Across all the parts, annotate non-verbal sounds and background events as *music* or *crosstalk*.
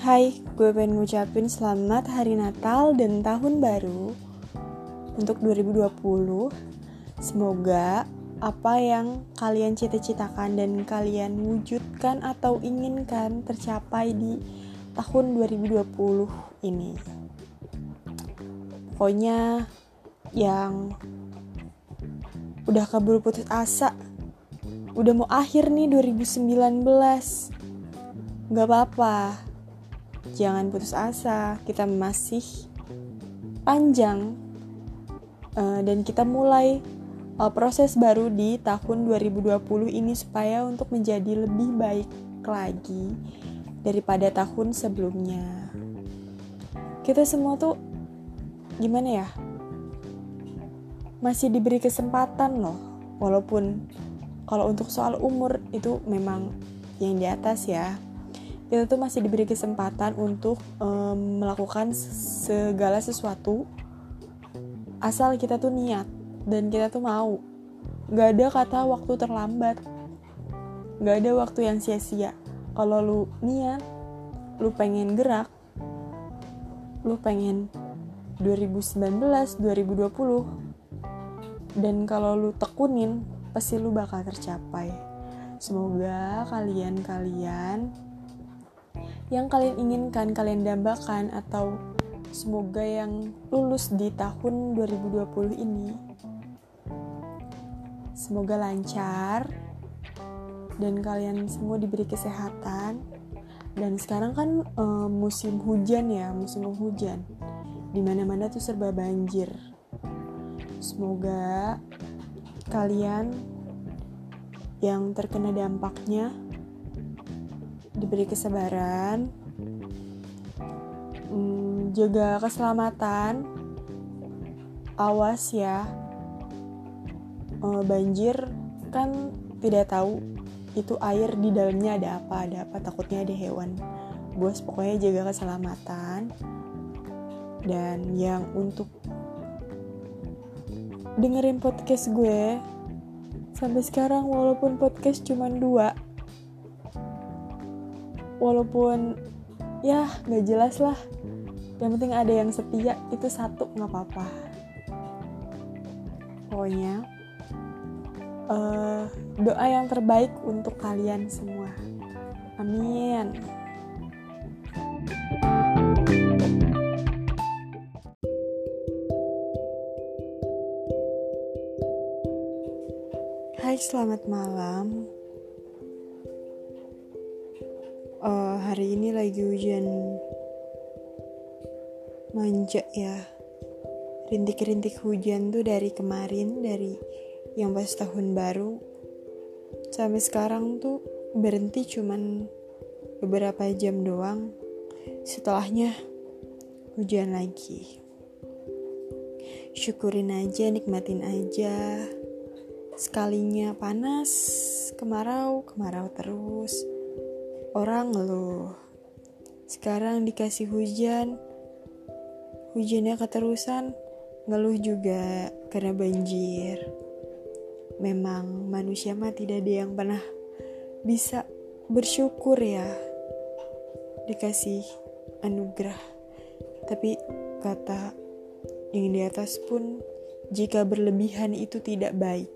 Hai, gue pengen ngucapin selamat hari Natal dan tahun baru untuk 2020. Semoga apa yang kalian cita-citakan dan kalian wujudkan atau inginkan tercapai di tahun 2020 ini. Pokoknya yang udah kabur putus asa, udah mau akhir nih 2019. Gak apa-apa, jangan putus asa, kita masih panjang uh, dan kita mulai uh, proses baru di tahun 2020 ini supaya untuk menjadi lebih baik lagi daripada tahun sebelumnya. Kita semua tuh gimana ya? Masih diberi kesempatan loh, walaupun kalau untuk soal umur itu memang yang di atas ya kita tuh masih diberi kesempatan untuk um, melakukan segala sesuatu asal kita tuh niat dan kita tuh mau. Gak ada kata waktu terlambat. Gak ada waktu yang sia-sia. Kalau lu niat lu pengen gerak lu pengen 2019 2020 dan kalau lu tekunin pasti lu bakal tercapai. Semoga kalian-kalian yang kalian inginkan, kalian dambakan atau semoga yang lulus di tahun 2020 ini. Semoga lancar dan kalian semua diberi kesehatan. Dan sekarang kan e, musim hujan ya musim hujan di mana-mana tuh serba banjir. Semoga kalian yang terkena dampaknya diberi kesabaran, hmm, jaga keselamatan, awas ya, uh, banjir kan tidak tahu itu air di dalamnya ada apa, ada apa. Takutnya ada hewan. Bos pokoknya jaga keselamatan. Dan yang untuk dengerin podcast gue sampai sekarang walaupun podcast cuma dua walaupun ya nggak jelas lah. Yang penting ada yang setia itu satu nggak apa-apa. Pokoknya uh, doa yang terbaik untuk kalian semua. Amin. Hai selamat malam uh, hari ini lagi hujan. Manja ya. Rintik-rintik hujan tuh dari kemarin dari yang pas tahun baru. Sampai sekarang tuh berhenti cuman beberapa jam doang. Setelahnya hujan lagi. Syukurin aja nikmatin aja. Sekalinya panas kemarau kemarau terus Orang ngeluh. Sekarang dikasih hujan, hujannya keterusan, ngeluh juga karena banjir. Memang manusia mah tidak ada yang pernah bisa bersyukur ya dikasih anugerah. Tapi kata yang di atas pun jika berlebihan itu tidak baik.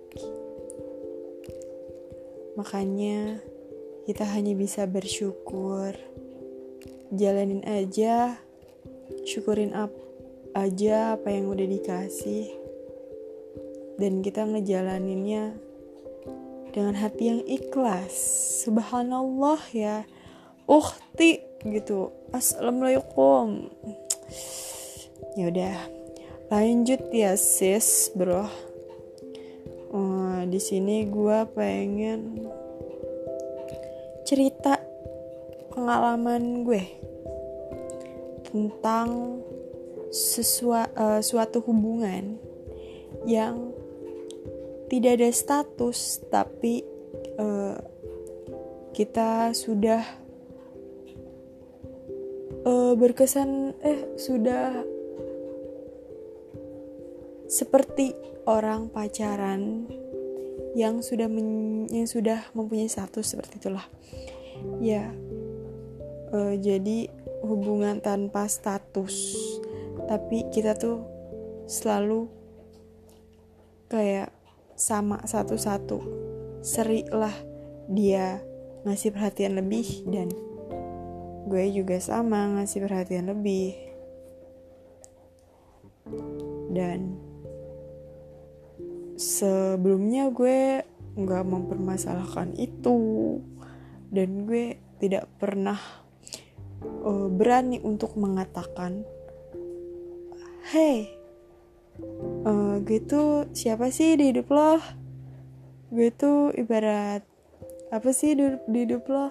Makanya kita hanya bisa bersyukur. Jalanin aja, syukurin ap aja apa yang udah dikasih. Dan kita ngejalaninnya dengan hati yang ikhlas. Subhanallah ya. Ukti gitu. Assalamualaikum. Ya udah. Lanjut ya sis, bro. Uh, di sini gue pengen pengalaman gue tentang sesua, uh, suatu hubungan yang tidak ada status tapi uh, kita sudah uh, berkesan eh sudah seperti orang pacaran yang sudah men, yang sudah mempunyai status seperti itulah. Ya uh, jadi hubungan tanpa status. Tapi kita tuh selalu kayak sama satu-satu. Seri lah dia ngasih perhatian lebih dan gue juga sama ngasih perhatian lebih. Dan sebelumnya gue nggak mempermasalahkan itu. Dan gue tidak pernah uh, berani untuk mengatakan hey uh, gue tuh siapa sih di hidup lo? Gue tuh ibarat apa sih di, di hidup lo?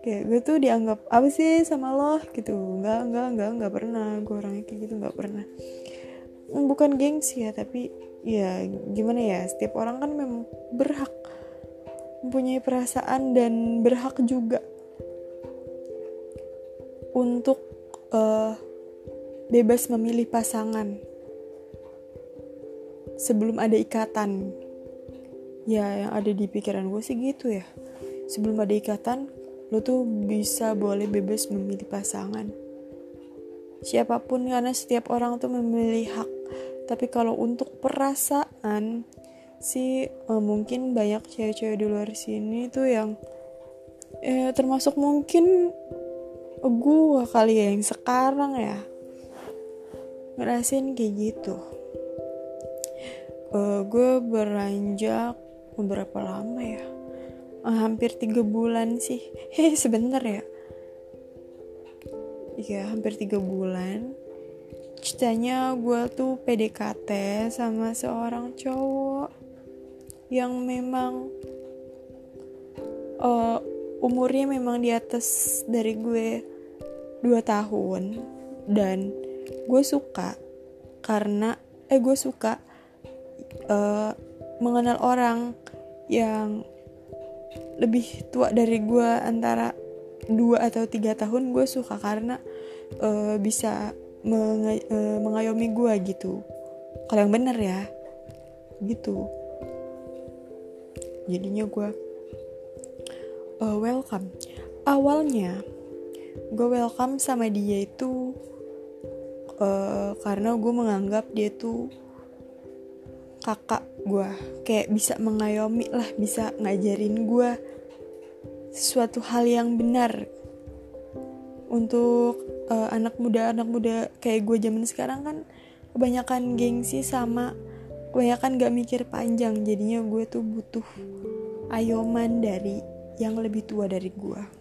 Kayak gue tuh dianggap apa sih sama lo? Gitu. Nggak nggak nggak nggak pernah. Gue orangnya kayak gitu nggak pernah. Bukan gengsi ya tapi ya gimana ya setiap orang kan memang berhak mempunyai perasaan dan berhak juga untuk uh, bebas memilih pasangan. Sebelum ada ikatan. Ya yang ada di pikiran gue sih gitu ya. Sebelum ada ikatan lo tuh bisa boleh bebas memilih pasangan. Siapa pun karena setiap orang tuh memilih hak. Tapi kalau untuk perasaan sih eh, mungkin banyak cewek-cewek di luar sini tuh yang eh, termasuk mungkin gue kali ya yang sekarang ya. Ngerasain kayak gitu. Uh, gue beranjak beberapa lama ya? Uh, hampir tiga bulan sih. *laughs* Heh sebentar ya. Iya hampir tiga bulan. Ceritanya gue tuh PDKT sama seorang cowok yang memang uh, umurnya memang di atas dari gue dua tahun dan gue suka karena eh gue suka uh, mengenal orang yang lebih tua dari gue antara dua atau tiga tahun gue suka karena uh, bisa mengay uh, mengayomi gue gitu. Kalau yang bener ya gitu. Jadinya gue uh, welcome. Awalnya gue welcome sama dia itu uh, karena gue menganggap dia tuh kakak gue. Kayak bisa mengayomi lah bisa ngajarin gue sesuatu hal yang benar. Untuk uh, anak muda anak muda kayak gue zaman sekarang kan kebanyakan gengsi sama kebanyakan gak mikir panjang. Jadinya gue tuh butuh ayoman dari yang lebih tua dari gue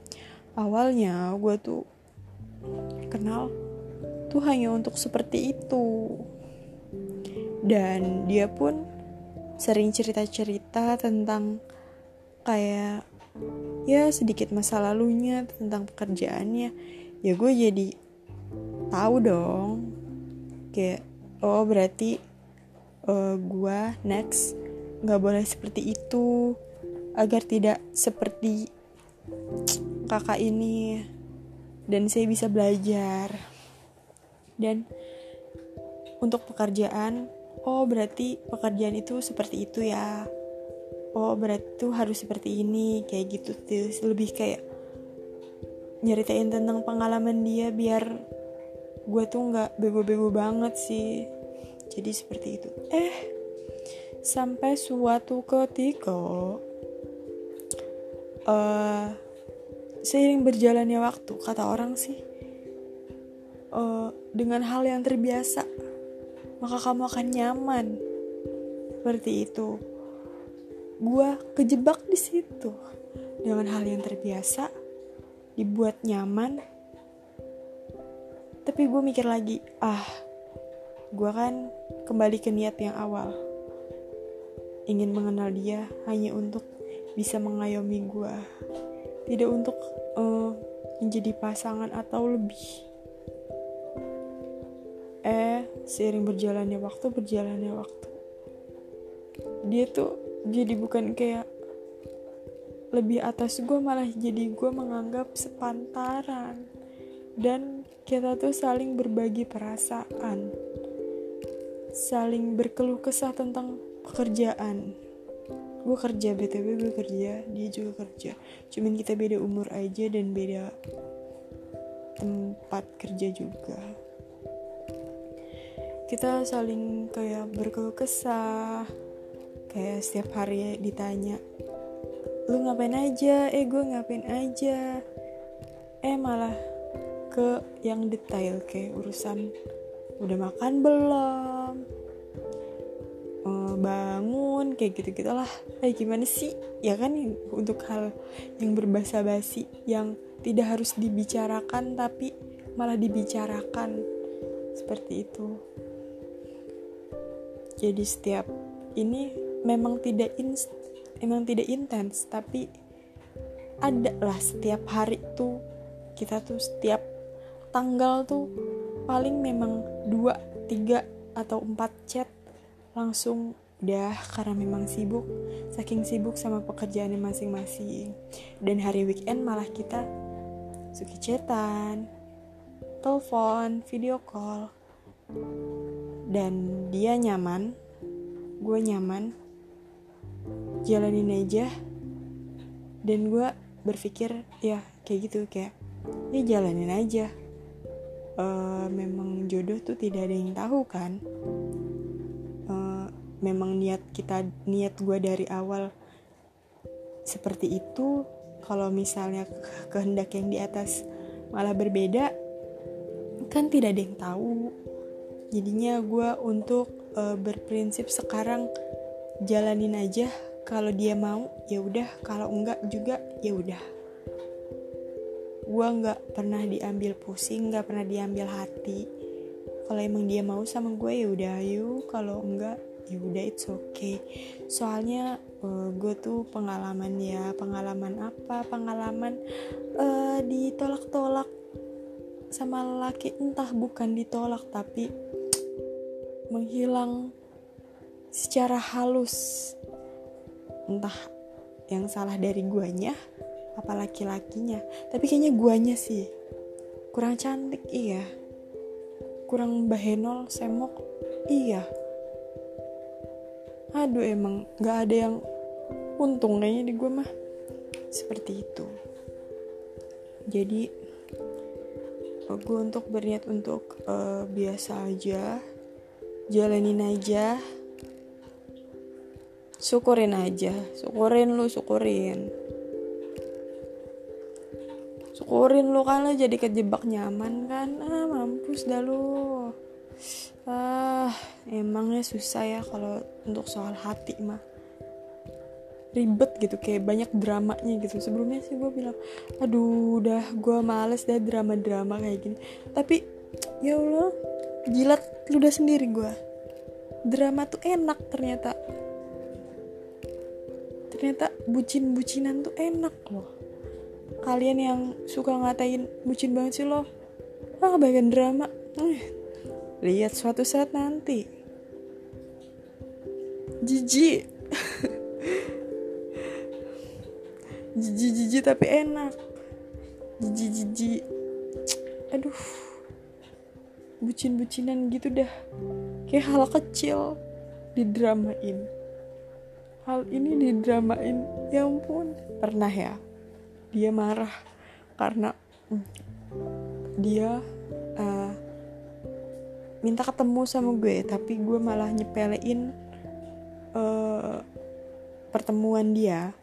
awalnya gue tuh kenal tuh hanya untuk seperti itu. Dan dia pun sering cerita-cerita tentang kayak ya sedikit masa lalunya tentang pekerjaannya. Ya gue jadi tahu dong. Kayak oh berarti uh, gue next nggak boleh seperti itu. Agar tidak seperti kakak ini. Dan saya bisa belajar. Dan untuk pekerjaan oh berarti pekerjaan itu seperti itu ya. Oh berarti tuh harus seperti ini kayak gitu. Tuh lebih kayak nyeritain tentang pengalaman dia biar gue tuh nggak bego-bego banget sih. Jadi seperti itu. Eh sampai suatu ketika uh, seiring berjalannya waktu kata orang sih uh, dengan hal yang terbiasa maka kamu akan nyaman. Seperti itu. Gua kejebak di situ dengan hal yang terbiasa, dibuat nyaman. Tapi gue mikir lagi, ah, gue kan kembali ke niat yang awal. Ingin mengenal dia hanya untuk bisa mengayomi gue, tidak untuk uh, menjadi pasangan atau lebih. Eh seiring berjalannya waktu berjalannya waktu. Dia tuh jadi bukan kayak lebih atas gue malah jadi gue menganggap sepantaran. Dan kita tuh saling berbagi perasaan. Saling berkeluh kesah tentang pekerjaan gue kerja btw gue kerja dia juga kerja. Cuman kita beda umur aja dan beda tempat kerja juga. Kita saling kayak berkeluh kesah kayak setiap hari ditanya lu ngapain aja? Eh gue ngapain aja? Eh malah ke yang detail kayak urusan udah makan belum? Uh, bangun kayak gitu gitulah eh gimana sih? Ya kan untuk hal yang berbahasa basi yang tidak harus dibicarakan tapi malah dibicarakan. Seperti itu. Jadi setiap ini memang tidak in, memang tidak intens tapi ada lah setiap hari tuh kita tuh setiap tanggal tuh paling memang dua tiga atau empat chat langsung udah karena memang sibuk saking sibuk sama pekerjaannya masing-masing. Dan hari weekend malah kita suki chatan telepon video call. Dan dia nyaman gue nyaman jalanin aja. Dan gue berpikir ya kayak gitu kayak ya jalanin aja. Uh, memang jodoh tuh tidak ada yang tahu kan memang niat kita niat gue dari awal seperti itu kalau misalnya kehendak yang di atas malah berbeda kan tidak ada yang tahu. Jadinya gue untuk uh, berprinsip sekarang jalanin aja kalau dia mau ya udah kalau enggak juga ya udah. Gue nggak pernah diambil pusing nggak pernah diambil hati. Kalau emang dia mau sama gue ya udah ayo. Kalau enggak ya udah it's okay. Soalnya uh, gue tuh pengalaman ya pengalaman apa? Pengalaman uh, ditolak-tolak sama laki entah bukan ditolak tapi menghilang secara halus. Entah yang salah dari guanya apa laki-lakinya. Tapi kayaknya guanya sih kurang cantik iya. Kurang bahenol semok iya aduh emang nggak ada yang untung kayaknya di gue mah. Seperti itu. Jadi gue untuk berniat untuk uh, biasa aja jalanin aja syukurin aja. Syukurin lu syukurin. Syukurin lu kan lo jadi kejebak nyaman kan? Ah mampus dah lu emangnya susah ya kalau untuk soal hati mah. Ribet gitu kayak banyak dramanya gitu. Sebelumnya sih gue bilang aduh udah gue males dah drama-drama kayak gini. Tapi ya Allah jilat ludah sendiri gue drama tuh enak ternyata. Ternyata bucin-bucinan tuh enak loh. Kalian yang suka ngatain bucin banget sih lo ah bagian drama lihat suatu saat nanti. Jijik. *laughs* Jijik jijik tapi enak. Jijik jijik. Aduh. Bucin-bucinan gitu dah. Kayak hal kecil didramain. Hal ini didramain. Ya ampun. Pernah ya? Dia marah karena mm, dia minta ketemu sama gue tapi gue malah nyepelein uh, pertemuan dia.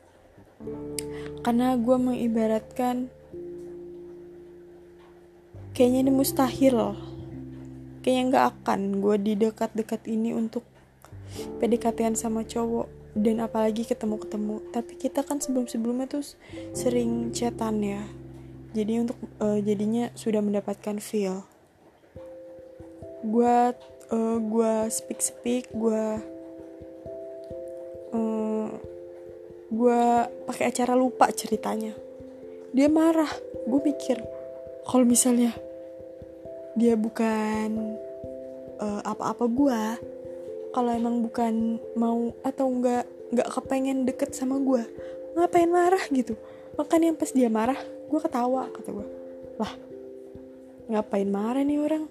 Karena gue mengibaratkan kayaknya ini mustahil kayaknya nggak akan gue di dekat-dekat ini untuk PDKT sama cowok dan apalagi ketemu-ketemu. Tapi kita kan sebelum-sebelumnya tuh sering chatan ya. Jadi untuk uh, jadinya sudah mendapatkan feel gue uh, gue speak speak gue uh, gue pakai acara lupa ceritanya. Dia marah. Gue mikir kalau misalnya dia bukan uh, apa-apa gue kalau emang bukan mau atau nggak nggak kepengen deket sama gue ngapain marah gitu? Makanya pas dia marah gue ketawa kata gue lah ngapain marah nih orang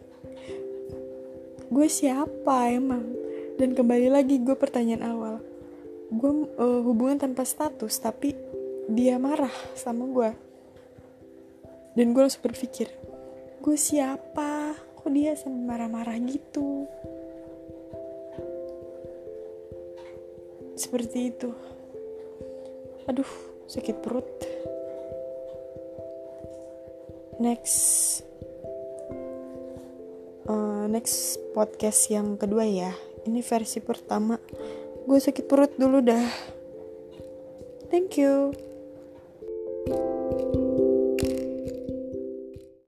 gue siapa emang? Dan kembali lagi gue pertanyaan awal. Gue uh, hubungan tanpa status tapi dia marah sama gue. Dan gue langsung berpikir gue siapa? Kok dia sampai marah-marah gitu? Seperti itu. Aduh sakit perut. Next uh, next podcast yang kedua ya. Ini versi pertama. Gue sakit perut dulu dah. Thank you